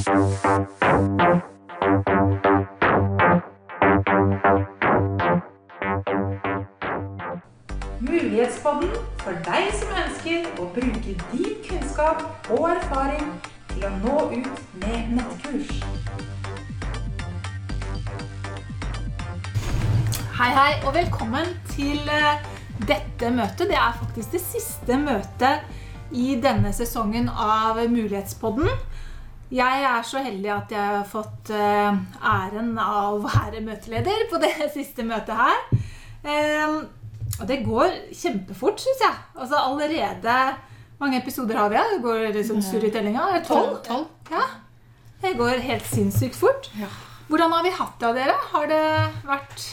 Mulighetspodden for deg som ønsker å bruke din kunnskap og erfaring til å nå ut med nettkurs. Hei, hei, og velkommen til eh, dette møtet. Det er faktisk det siste møtet i denne sesongen av Mulighetspodden. Jeg er så heldig at jeg har fått eh, æren av å være møteleder på det siste møtet her. Eh, Og det går kjempefort, syns jeg. Altså allerede mange episoder har vi? ja? Det går liksom surr i tellinga. Tolv? Tolv. Ja. Det går helt sinnssykt fort. Ja. Hvordan har vi hatt det av dere? Har det vært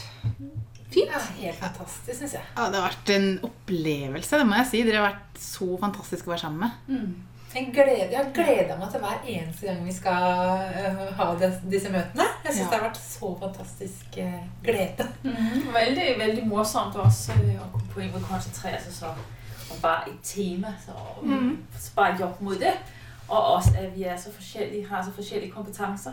fint? Ja, helt fantastisk, syns jeg. Ja, det har vært en opplevelse, det må jeg si. Dere har vært så fantastiske å være sammen med. Jeg, gleder, jeg har gleda meg til hver eneste gang vi skal øh, ha des, disse møtene. Jeg syns Ja. det har vært så fantastisk øh, glede. Mhm. Veldig, veldig morsomt også å kunne måde koncentrere sig så om bare et tema, så Mhm. så bare jobbe mot det. Og også at vi så har så forskjellige kompetanser.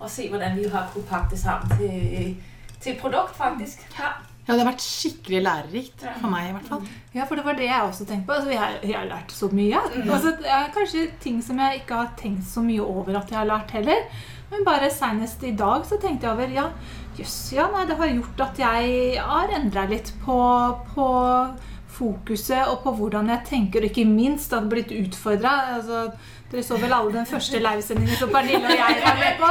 Og se hvordan vi har kunnet pakke det sammen til, til produkt, faktisk. Ja. Ja, det har vært skikkelig lærerikt. For meg, i hvert fall. Ja, for det var det jeg også tenkte på. Altså, jeg, jeg har lært så mye. Altså, det er kanskje ting som jeg ikke har tenkt så mye over at jeg har lært heller. Men bare senest i dag så tenkte jeg over Ja, jøss, ja, nei, det har gjort at jeg har endra litt på, på fokuset og på hvordan jeg tenker, og ikke minst at blitt utfordra. Altså, dere så vel alle den første livesendingen som Pernille og jeg var med på.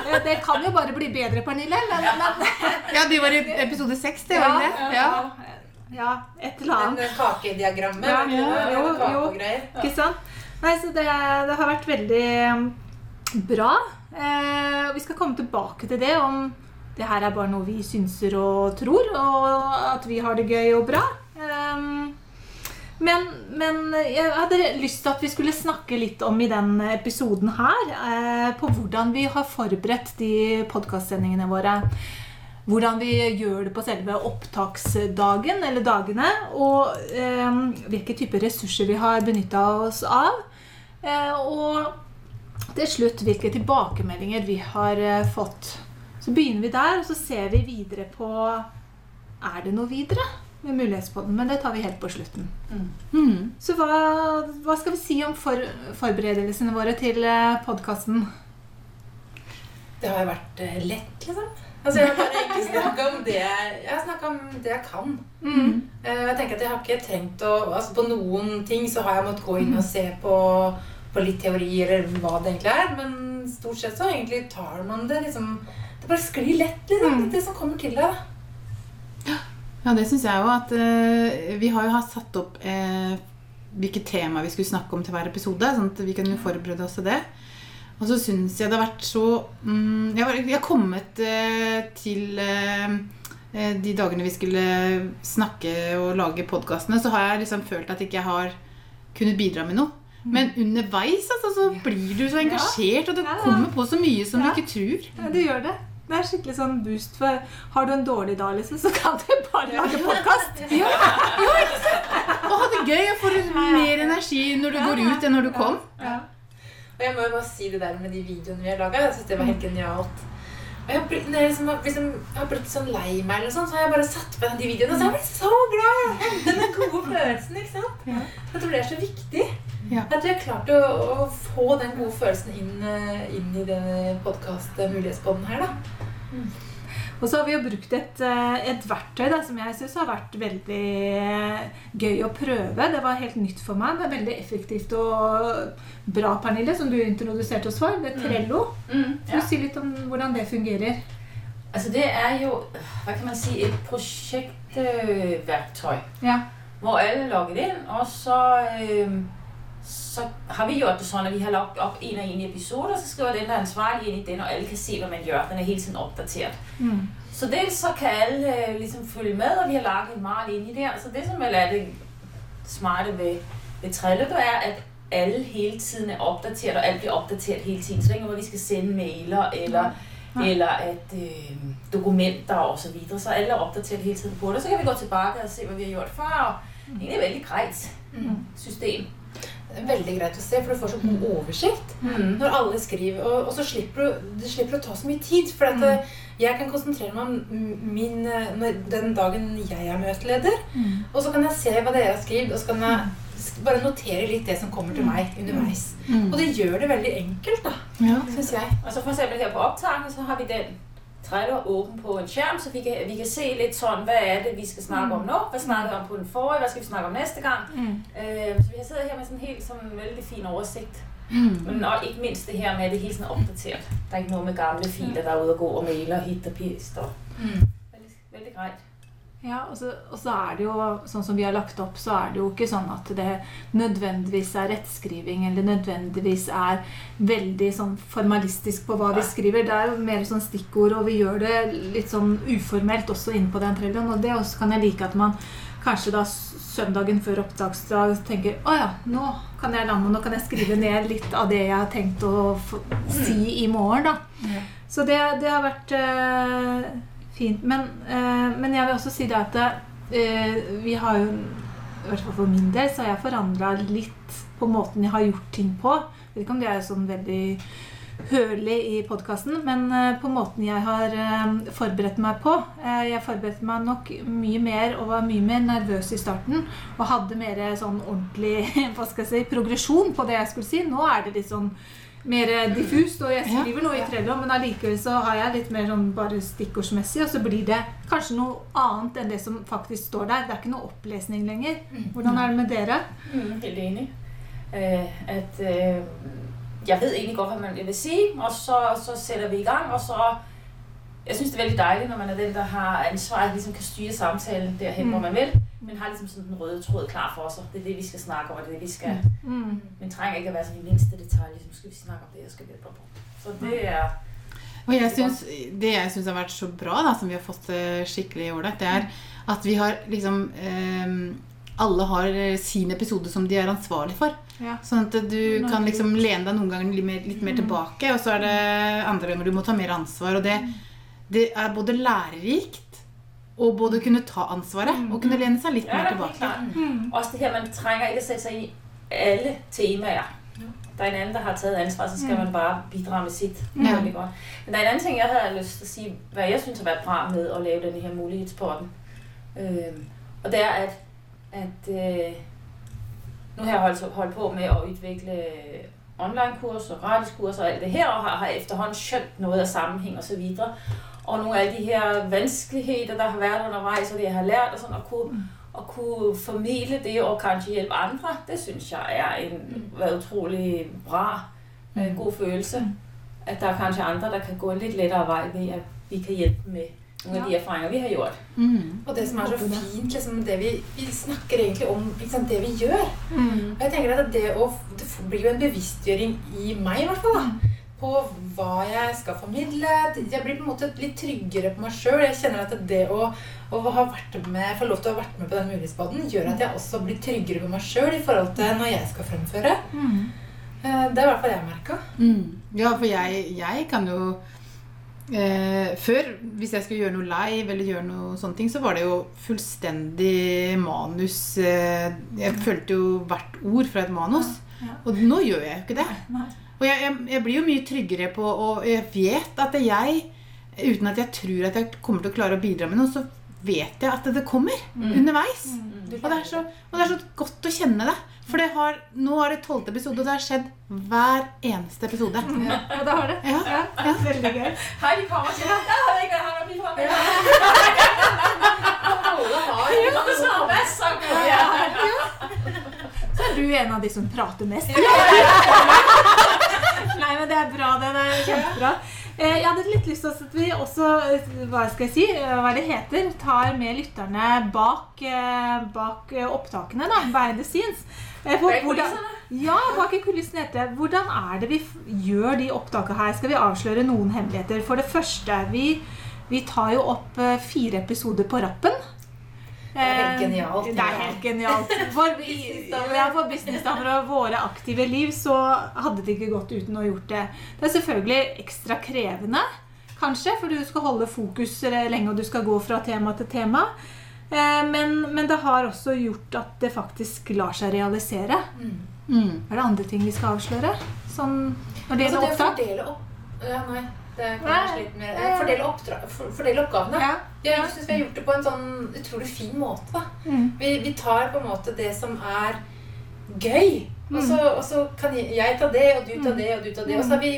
Eh, Det kan jo bare bli bedre, Pernille. Men, men Ja, de var i episode seks, det var det? Ja. ja, et eller annet. Den kakediagrammet. Ja, ja, jo, jo. Ikke sant? Nei, så det, det har vært veldig um, bra. Eh, vi skal komme tilbake til det, om det her er bare noe vi synser og tror, og at vi har det gøy og bra. Um, men, men jeg hadde lyst til at vi skulle snakke litt om i den episoden her, eh, på hvordan vi har forberedt de podkastsendingene våre. Hvordan vi gjør det på selve opptaksdagen eller dagene. Og eh, hvilke typer ressurser vi har benytta oss av. Eh, og til slutt hvilke tilbakemeldinger vi har eh, fått. Så begynner vi der, og så ser vi videre på Er det noe videre med Mulighetspodden? Men det tar vi helt på slutten. Mhm. Så hva, hva skal vi si om for, forberedelsene våre til podkasten? Det har jo vært eh, lett, liksom. Altså, jeg har bare ikke snakka om det jeg Jeg har snakka om det jeg kan. Mm. Jeg tenker at jeg har ikke trengt å altså På noen ting så har jeg måttet gå inn og se på, på litt teori, eller hva det egentlig er. Men stort sett så egentlig tar man det liksom Det bare sklir lett, liksom. Det som kommer til deg. Ja, det syns jeg jo. At eh, vi har jo hatt satt opp uh, hvilke tema vi skulle snakke om til hver episode. Sånn at vi kunne forberede oss til det. Og så syns jeg det har vært så mm, Jeg har, jeg har kommet eh, til eh, eh, de dagene vi skulle snakke og lage podkastene, så har jeg liksom følt at jeg ikke har kunnet bidra med noe. Men underveis altså, så blir du så engasjert, og ja. kommer på så mye som du ikke tror. Ja, du gjør det. Det er skikkelig sånn boost. For har du en dårlig dag, liksom, så kan du bare lage podkast. Og ha det gøy og få mer energi når du går ut enn når du kom. Og jeg må jo bare si det der med de videoene vi har laga. Jeg syns det var helt genialt. Og jeg blitt, når jeg liksom, har- liksom, jeg har blitt sånn lei meg, eller sånn, så har jeg bare satt på de videoene. Og så har jeg blitt så glad! Den gode følelsen. ikke sant? Jeg tror det er så viktig. Ja. At vi har klart å, å få den gode følelsen inn, eh, inn i denne podkast-mulighetspodden her. da. Og så har vi jo brukt et, eh, et verktøy da, som jeg syns har vært veldig eh, gøy å prøve. Det var helt nytt for meg. Det er veldig effektivt og bra, Pernille, som du introduserte oss for. Det er Trello. Mm, Kan du si litt om hvordan det fungerer? Altså det er jo, hva kan man si, et prosjektverktøy. Ja. hvor alle logger inn, og så, øh, så har vi gjort det sånn at vi har lagt opp en og en episode, og så skriver den, der er ansvarlig inn i den, og alle kan se, hva man gjør. Den er hele tiden opdateret. Mm. Så dels så kan alle liksom følge med, og vi har lagt en mal inni i der. Så det, som er det smarte ved, ved Trello, er, at alle hele tiden er opdateret, og alt blir opdateret hele tiden. Så det er ikke noe vi skal sende mailer, eller, Nej. eller at øh, dokumenter og så videre. Så alle er opdateret hele tiden på det. Så kan vi gå tilbake og se, hva vi har gjort før. Og er egentlig veldig greit Mm. system. Veldig greit å se, for du får så god oversikt Mm. når alle skriver. Og, og så slipper du, du slipper å ta så mye tid. For at eh, jeg kan konsentrere meg om min, eh, den dagen jeg er møteleder. Og så kan jeg se hva dere har skrevet, og så kan jeg bare notere litt det som kommer til meg underveis. Og det gjør det veldig enkelt, da, Ja. syns jeg. Og så for eksempel her på opptaket så har vi den Trello åben på en skjerm, så vi kan, vi kan se litt sånn Hva er det vi skal snakke om nå? Hva snakker vi om på den forrige? Hva skal vi snakke om neste gang? Eh, så vi har sittet her med en helt sånn, veldig fin oversikt. Men og ikke minst det her med at det hele tiden er oppdatert. Det er ikke noe med gamle filer der er ute og går og mailer hit og pist. Og veldig, veldig greit. Ja, og så, og så er det jo, sånn som vi har lagt opp, så er det jo ikke sånn at det nødvendigvis er rettskriving, eller nødvendigvis er veldig sånn formalistisk på hva vi skriver. Det er jo mer sånn stikkord, og vi gjør det litt sånn uformelt også inne på den trelloen. Og det også kan jeg like at man kanskje da søndagen før opptaksdag tenker å ja, nå kan jeg lande, nå kan jeg skrive ned litt av det jeg har tenkt å si i morgen, da. Så det, det har vært eh, fint. Men, eh, men jeg vil også si det at eh, vi har jo I hvert fall for min del så har jeg forandra litt på måten jeg har gjort ting på. Jeg vet ikke om det er sånn veldig hørlig i podkasten, men eh, på måten jeg har eh, forberedt meg på. Eh, jeg forberedte meg nok mye mer og var mye mer nervøs i starten. Og hadde mer sånn ordentlig hva skal jeg si, progresjon på det jeg skulle si. Nå er det litt sånn mer diffust, og jeg Ja. skriver noe i Trello, men allikevel så har jeg litt mer sånn bare stikkordsmessig, og så blir det kanskje noe annet enn det som faktisk står der. Det er ikke noe opplesning lenger. Hvordan er det med dere? Mm, helt enig. Uh, at uh, jeg ved egentlig godt, hva man vil si, og så, så setter vi i gang, og så jeg synes, det er veldig deilig når man er den, der har ansvaret, liksom kan styre samtalen derhen, Mm. hvor man vil, men har liksom sådan den røde tråd klar for sig. Det er det, vi skal snakke om, og det er det, vi skal... Mm. Men trænger ikke at være sådan i mindste detalje, ligesom, skal vi snakke om det, jeg skal vi på. Så det er... Og jeg synes, det jeg syns har vært så bra, da, som vi har fått eh, skikkelig ålreit, det er at vi har liksom eh, Alle har eh, sin episode som de er ansvarlig for. Ja. Sånn at du kan liksom lene deg noen ganger litt mer, litt mer tilbake, og så er det andre ganger du må ta mer ansvar. Og det, det er både lærerikt og både kunne ta ansvaret og kunne lene seg litt Ja, mer det er tilbake. Mm. Også det her, man trenger ikke sette seg sig i alle temaer. Der er en annen der har taget ansvar, så skal Mm. man bare bidra med sitt. Ja. Det er. Men der er en annen ting, jeg hadde lyst til å si hva jeg synes har vært bra med å lave denne her mulighetsporten. Og det er, at, at øh, nu har jeg holdt, holdt på med å utvikle online-kurser, gratis-kurs og alt det her, og har, har efterhånden noe av sammenheng osv. og så videre. Og nogle af de her vanskeligheder, der har været undervejs, og det jeg har lært, og sådan at kunne, at kunne formidle det og kanskje hjælpe andre, det synes jeg er en været utrolig bra, en god følelse. At der er kanskje andre, der kan gå en lidt lettere vej ved, at vi kan hjælpe dem med nogle af de erfaringer, vi har gjort. Mm. Og det som er så fint, liksom, det vi, vi snakker egentlig om ikke sant, det vi gjør. Mm. Og jeg tenker at det, å, det blir jo en bevisstgjøring i meg, i hvert fall. da, På hva jeg skal formidle. Jeg blir på en måte litt tryggere på meg sjøl. Jeg kjenner at det å, å ha vært med, få lov til å ha vært med på den mulighetsbaden, gjør at jeg også blir tryggere på meg sjøl i forhold til når jeg skal fremføre. Mm. Eh, Det er i hvert fall jeg merka. Mm. Ja, for jeg, jeg kan jo eh, Før, hvis jeg skulle gjøre noe live eller gjøre noe sånne ting, så var det jo fullstendig manus. Eh, jeg følte jo hvert ord fra et manus. Ja. Og nå gjør jeg jo ikke det. Nei. Og jeg, jeg, jeg blir jo mye tryggere på Og jeg vet at jeg, uten at jeg tror at jeg kommer til å klare å bidra med noe, så vet jeg at det kommer underveis. Og, det er så, og det er så godt å kjenne det. For det har, nå er det tolvte episode, og det har skjedd hver eneste episode. Ja, ja, det har det. Ja, Ja, Veldig gøy. Hei, vi kan ikke. Alle har Og så masser. Så er du en av de som prater mest. Nei, men det er bra. Det, det er kjempebra. Eh, Jeg hadde litt lyst til at vi også, eh, hva skal jeg si, eh, hva det heter, tar med lytterne bak, bak opptakene, da, behind the scenes. For hvordan-? Ja, bak i kulissene heter det. Hvordan er det vi gjør de opptakene her? Skal vi avsløre noen hemmeligheter? For det første, vi, vi tar jo opp fire episoder på rappen. Er helt Eh, genialt, Det er helt genialt. For, for businessdamer og våre aktive liv så hadde det ikke gått uten å ha gjort det. Det er selvfølgelig ekstra krevende, kanskje, for du skal holde fokus eh, lenge, og du skal gå fra tema til tema. Eh, Men, men det har også gjort at det faktisk lar seg realisere. Mm. Mm. Er det andre ting vi skal avsløre? Sånn når det Altså gjelder det opptak? opp... Ja, nei. Det kan. Fordele, oppdra... for- fordele oppgavene. Ja. Jeg syns vi har gjort det på en sånn utrolig fin måte. da. Mm. Vi, vi tar på en måte det som er gøy. Og så, og så kan jeg, jeg ta det, og du ta det, og du ta det. Og så har vi,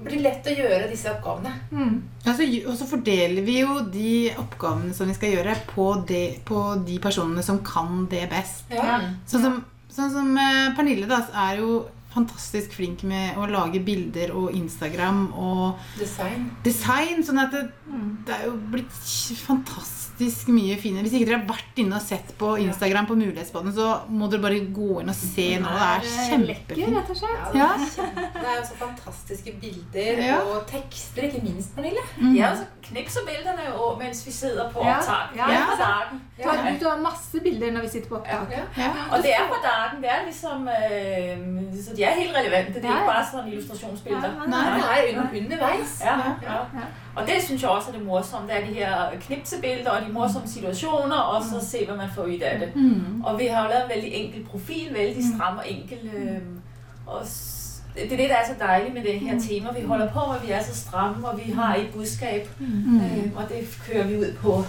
blir det lett å gjøre disse oppgavene. Mm. Altså, og så fordeler vi jo de oppgavene som vi skal gjøre, på de, på de personene som kan det best. Ja. Sånn som, sånn som eh, Pernille da, er jo fantastisk flink med å lage bilder og Instagram og Design. design. Sånn at det, Mm. det er jo blitt fantastisk mye finere. Hvis ikke dere har vært inne og sett på Instagram på Mulighetsbåten, så må dere bare gå inn og se nå. Det er kjempefint. Ja, det, er jo så fantastiske bilder Ja. og tekster, ikke minst, Pernille. Mm. Ja, så knipser bildene jo mens vi sidder på opptak. ja, Ja. ja. Du har, masse bilder når vi sitter på opptak. Ja. Ja. Og det er på dagen. Det er liksom øh, Så de er helt relevante. Det er ikke bare sånne illustrasjonsbilder. Nei, Nei. Er underveis. Ja, Ja. ja. Og det synes jeg også er det morsomme. Det er de her knipsebilder og de morsomme situasjoner, og så se, hvad man får ud af det. Mm. Og vi har jo lavet en veldig enkel profil, veldig stram og enkel. Og det er det, der er så dejligt med det her tema. Vi holder på, hvor vi er så stramme, og vi har et budskab. Mm. Øh, og det kører vi ud på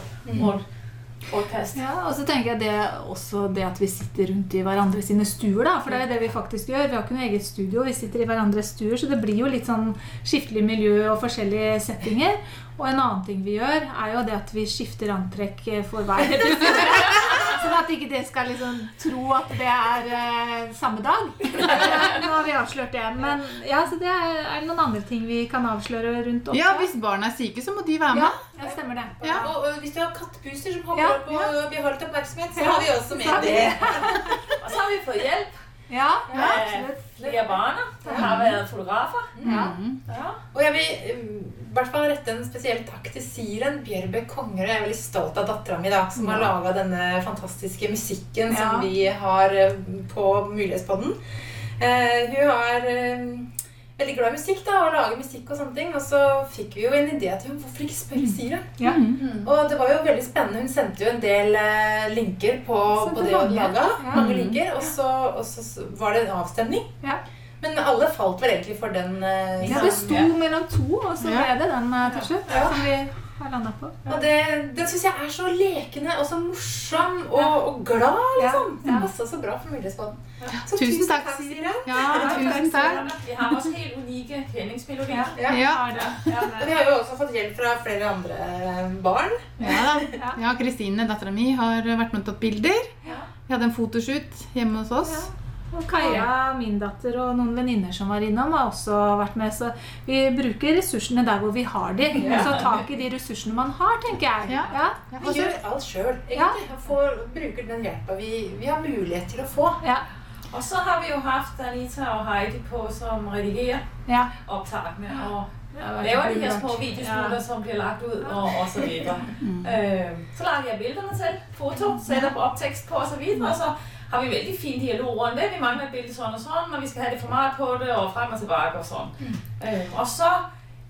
vort test. Ja, og så tenker jeg det også det at vi sitter rundt i hverandre sine stuer, da. For det er jo det vi faktisk gjør. Vi har ikke noe eget studio, vi sitter i hverandres stuer. Så det blir jo litt sånn skiftelig miljø og forskjellige settinger. Og en annen ting vi gjør, er jo det at vi skifter antrekk eh, for hver episode. Sånn at ikke det skal liksom tro at det er eh, samme dag. Nå har vi avslørt det. Men ja, så det er, er det noen andre ting vi kan avsløre rundt opptak? ja, hvis barna er syke, så må de være med. ja, det stemmer det. Ja. Og, og hvis du har kattepuser som hopper Ja, opp og blir holdt oppmerksomhet, så Ja. har vi også med det. Og så har vi fått hjælp Ja, ja absolutt. flere da. der har vært fotografer. Ja. Ja. Og jeg vil i hvert fall rette en spesiell takk til Siren Bjørbø Kongerød. Jeg er veldig stolt av dattera mi, da, som har laga denne fantastiske musikken som Ja. vi har eh, på Mulighetspodden. Uh, hun har eh, veldig glad i musikk da, og lager musikk og sånne ting. Og så fikk vi jo en idé til hvorfor ikke spørre Siren? Ja. Mm. Og det var jo veldig spennende. Hun sendte jo en del eh, linker på, på det hun laga. Ja. Mange linker. Og så, og så var det en avstemning. Ja. Men alle falt vel egentlig for den. eh, Ja, det sto mellom to, og så Ja. ble det den eh, til slutt. Ja. Som vi har landa på. Og det, den syns jeg er så lekende og så morsom og, og glad, liksom. Ja. Det Passa så bra for Mulighetsbaden. Så Tusen takk, Siri. Ja, tusen takk. Vi har også helt unike kendingsmelodi. Ja. Ja. Ja. Og vi har jo også fått hjelp fra flere andre barn. Ja, ja Kristine, dattera mi, har vært med og tatt bilder. Ja. Vi hadde en fotoshoot hjemme hos oss. Og Kaja, min datter og noen venninner som var innom, har også vært med. Så vi bruker ressursene der hvor vi har de. Og så tak i de ressursene man har, tenker jeg. Ja. Ja. Vi gjør alt sjøl, Ja. egentlig. Får, bruker den hjelpa vi, vi har mulighet til å få. Ja. Og så har vi jo haft Anita og Heidi på, som redigerer ja. opptakene. og laver de her små videosmålene videosnutter, som blir lagt ut, og, og så videre. uh, så lager jeg bildene selv, foto, Setter på opptekst på og så videre, og så har vi veldig fin dialog rundt det. Vi mangler et bilde sånn og sånn, og vi skal ha det format på det, og frem og tilbake og sånn. Øh, og så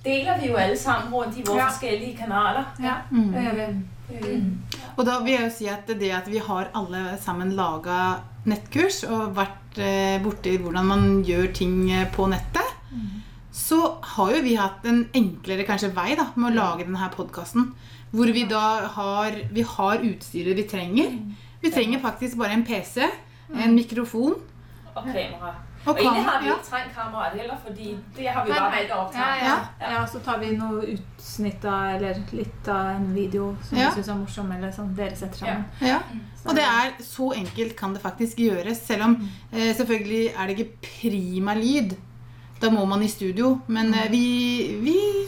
deler vi jo alle sammen rundt i våre Ja. forskjellige kanaler. Ja, Mm. vi. Øh, Og da vil jeg jo si at det at vi har alle sammen laga nettkurs og vært eh, borti hvordan man gjør ting eh, på nettet, så har jo vi hatt en enklere kanskje vei da, med å lage denne podkasten. Hvor vi da har, vi har utstyret vi trenger. Vi trenger faktisk bare en PC, en mikrofon og kamera. og Og egentlig har vi Ja. ikke trengt kameraet heller, fordi det har vi jo bare med valgt å Ja, ja. ja, så tar vi noe utsnitt av, eller litt av en video som Ja. vi syns er morsom, eller som dere setter sammen. Ja. Og det er så enkelt kan det faktisk gjøres. Selv om eh, selvfølgelig er det ikke prima lyd. Da må man i studio. Men eh, vi, vi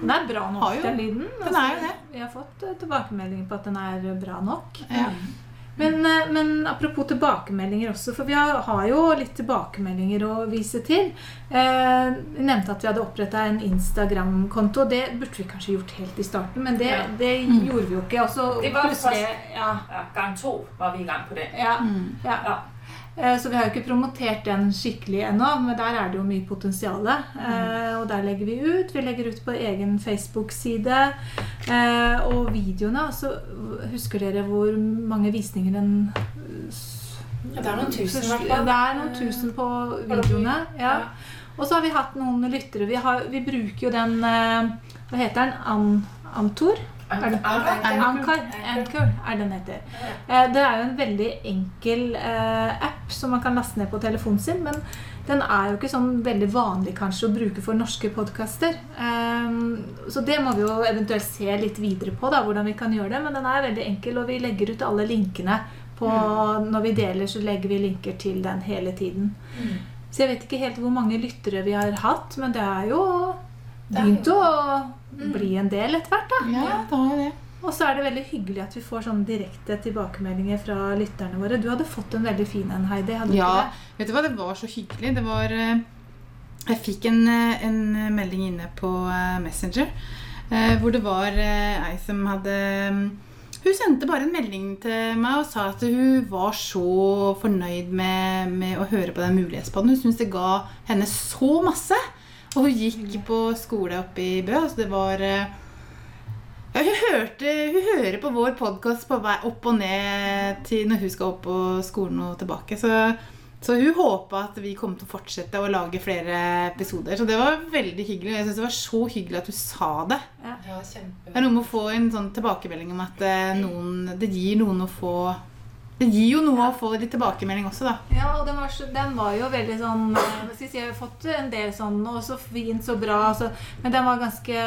Den er bra nok, den lyden. den er jo det. Vi har fått eh, tilbakemeldinger på at den er bra nok. ja. Men, eh, men apropos tilbakemeldinger også, for vi har, har jo litt tilbakemeldinger å vise til. Eh, vi nevnte at vi hadde oppretta en Instagram-konto. Det burde vi kanskje gjort helt i starten, men det, det Mm. gjorde vi jo ikke. Og så Det var plutselig ja, Ja, gang to var vi i gang på det. ja, Mm. ja. Eh, Så vi har jo ikke promotert den skikkelig ennå, men der er det jo mye potensial. Eh, og der legger vi ut. Vi legger ut på egen Facebook-side. Eh, og videoene altså, Husker dere hvor mange visninger den Ja, det er noen tusen, i hvert fall. det er noen tusen på videoene. Ja. Og så har vi hatt noen lyttere. Vi, har, vi bruker jo den Hva heter den? An, Antor? Det- Anchor. Anchor. Anchor er den heter. Eh, Det er jo en veldig enkel eh, app som man kan laste ned på telefonen sin. Men den er jo ikke sånn veldig vanlig kanskje å bruke for norske podkaster. Så det må vi jo eventuelt se litt videre på, da, hvordan vi kan gjøre det. Men den er veldig enkel, og vi legger ut alle linkene. På, når vi deler, så legger vi linker til den hele tiden. Mm. Så jeg vet ikke helt hvor mange lyttere vi har hatt, men det er jo begynt å Mm. bli en del etter hvert. da. Ja, det har det. Og så er det veldig hyggelig at vi får sånne direkte tilbakemeldinger fra lytterne våre. Du hadde fått en veldig fin en, Heidi. hadde du Ja, vet du hva, det var så hyggelig. Det var eh, Jeg fikk en, eh, en melding inne på eh, Messenger eh, hvor det var ei som hadde mm, Hun sendte bare en melding til meg og sa at hun var så fornøyd med, med å høre på den mulighetspodden. Hun syntes det ga henne så masse. Og hun gikk på skole oppe i Bø. Så det var eh, ja, hun, hørte, hun hører på vår podkast på vei opp og ned til når hun skal opp på skolen og tilbake. Så, så hun håpa at vi kom til å fortsette å lage flere episoder. Så det var veldig hyggelig. Jeg synes det var så hyggelig at du sa det. Ja, Det er noe med å få en sånn tilbakemelding om at eh, noen, det gir noen å få Det gir jo noe å få litt tilbakemelding også, da. Ja, og den var, så, den var jo veldig sånn eh, hva skal jeg si, Jeg har fått en del sånn Å, så fint, så bra. Så, men den var ganske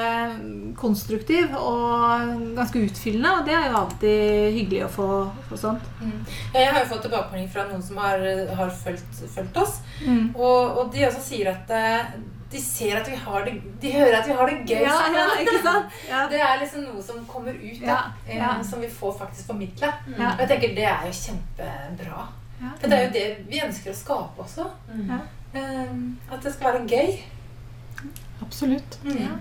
konstruktiv og ganske utfyllende, og det er jo alltid hyggelig å få, få sånt. Mm. Ja, jeg har jo fått tilbakemelding fra noen som har, har fulgt, fulgt oss. Mm. Og, og de også sier at eh, de ser at vi har det De hører at vi har det gøy Ja, ja, ikke sant? Ja. Det er liksom noe som kommer ut, da. Ja, eh, ja. Som vi får faktisk formidla. Ja. Og jeg tenker det er jo kjempebra. Ja. For det er jo det vi ønsker å skape også. Ja. Eh, at det skal være gøy. Absolutt. Mm. Ja.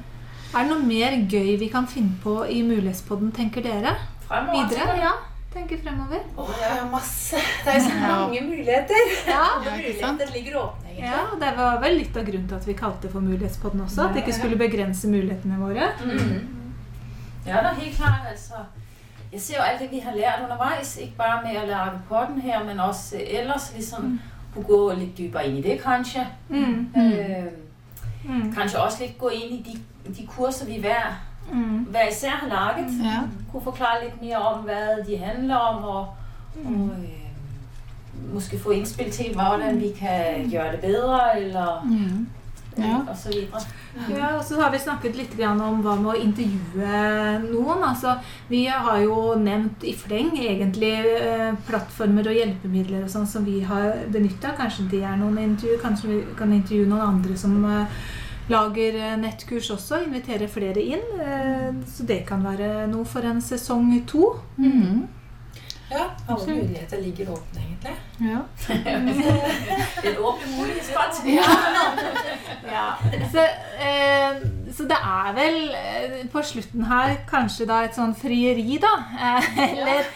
Er det noe mer gøy vi kan finne på i Mulighetspodden, tenker dere? Fremover. Videre? Ja, tenker fremover. Å, det er masse. Det er jo så Ja. mange muligheter. Ja, Alle Ja, ikke sant? muligheter ligger åpne. Ja, det var vel litt av grunnen til at vi kalte det for Mulighetspodden også. At det ikke skulle begrense mulighetene våre. Mm. Ja, da helt klart. Altså, jeg ser jo alt det, vi har lært underveis. Ikke bare med å lage podden her, men også ellers liksom kunne gå litt dypere inn i det, kanskje. Mm. Øh, Mm. kanskje også litt gå inn i de, de kurser vi hver, Mm. hver især har laget. Ja. Kunne forklare litt mer om hva de handler om, og, og øh, måske få innspill til hvordan vi kan gjøre det bedre, eller Mm. Ja. og så videre. Ja, og så har vi snakket litt om hva med å intervjue noen. Altså, vi har jo nevnt i fleng egentlig eh, plattformer og hjelpemidler og sånn som vi har benytta. Kanskje det er noen intervju, kanskje vi kan intervjue noen andre som eh, lager eh, nettkurs også. Invitere flere inn. Så det kan være noe for en sesong to. Mm. Ja, alle muligheter ligger åpne, egentlig. Ja. En åpen mulighetspott. Ja, så, eh, så det er vel eh, på slutten her kanskje da et sånn frieri, da. Eh, eller,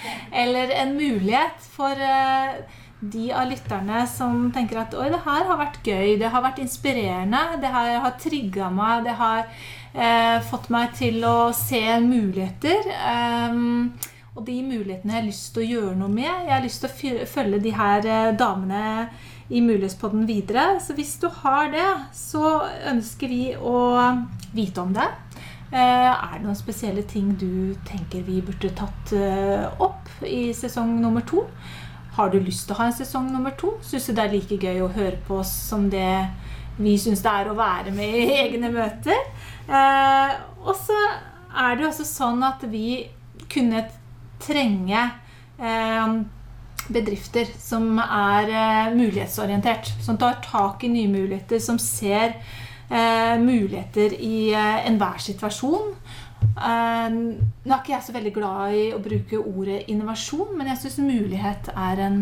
eller en mulighet for eh, de av lytterne som tenker at oi, det her har vært gøy, det har vært inspirerende, det her har trigga meg, det har eh, fått meg til å se muligheter. ehm, og de mulighetene jeg har lyst til å gjøre noe med. Jeg har lyst til å følge de her eh, damene i Mulighetspodden videre. Så hvis du har det, så ønsker vi å vite om det. Eh, Er det noen spesielle ting du tenker vi burde tatt eh, opp i sesong nummer to? Har du lyst til å ha en sesong nummer to? Syns du det er like gøy å høre på oss som det vi syns det er å være med i egne møter? Og så er det jo også sånn at vi kunne trenge eh, bedrifter som er eh, mulighetsorientert. Som tar tak i nye muligheter, som ser eh, muligheter i enhver situasjon. Nå er ikke jeg så veldig glad i å bruke ordet innovasjon, men jeg syns mulighet er en,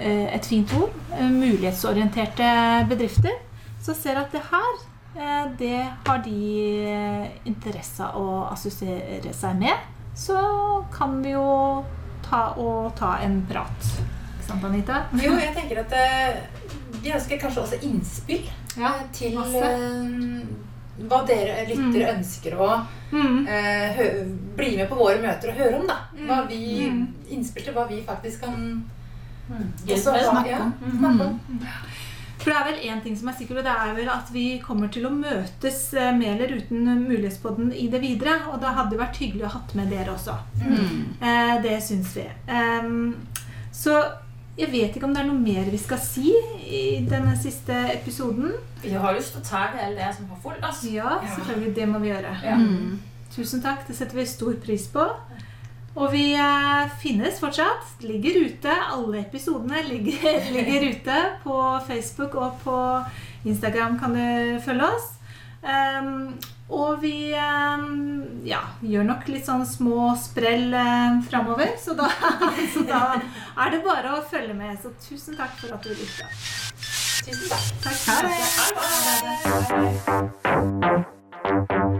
et fint ord. Mulighetsorienterte bedrifter som ser at det her det har de interesse av å assosiere seg med. Så kan vi jo ta og ta en prat. Ikke sant, Anita? Jo, jeg tenker at eh, vi ønsker kanskje også innspill Ja, til masse. eh, hva dere lyttere ønsker å Mm. eh, bli med på våre møter og høre om. da. Hva vi, Mm. Innspill til hva vi faktisk kan Mm. også, snakke om. ja, snakke om. For det er vel én ting som er sikkert, og det er vel at vi kommer til å møtes eh, med eller uten Mulighetspodden i det videre. Og da hadde det vært hyggelig å hatt med dere også. Mm. Eh, det syns vi. Um, så jeg vet ikke om det er noe mer vi skal si i denne siste episoden. Vi har lyst til å ta hele det som har fulgt oss. Ja, Ja. selvfølgelig. Det må vi gjøre. Ja. Mm. Tusen takk. Det setter vi stor pris på. Og vi eh, finnes fortsatt. Ligger ute. Alle episodene ligger, ligger ute på Facebook og på Instagram kan du følge oss. Um, og vi um, ja, gjør nok litt sånn små sprell um, framover, så da, så da er det bare å følge med. Så tusen takk for at du lytta. Tusen takk. Takk. Ha det. Ha det.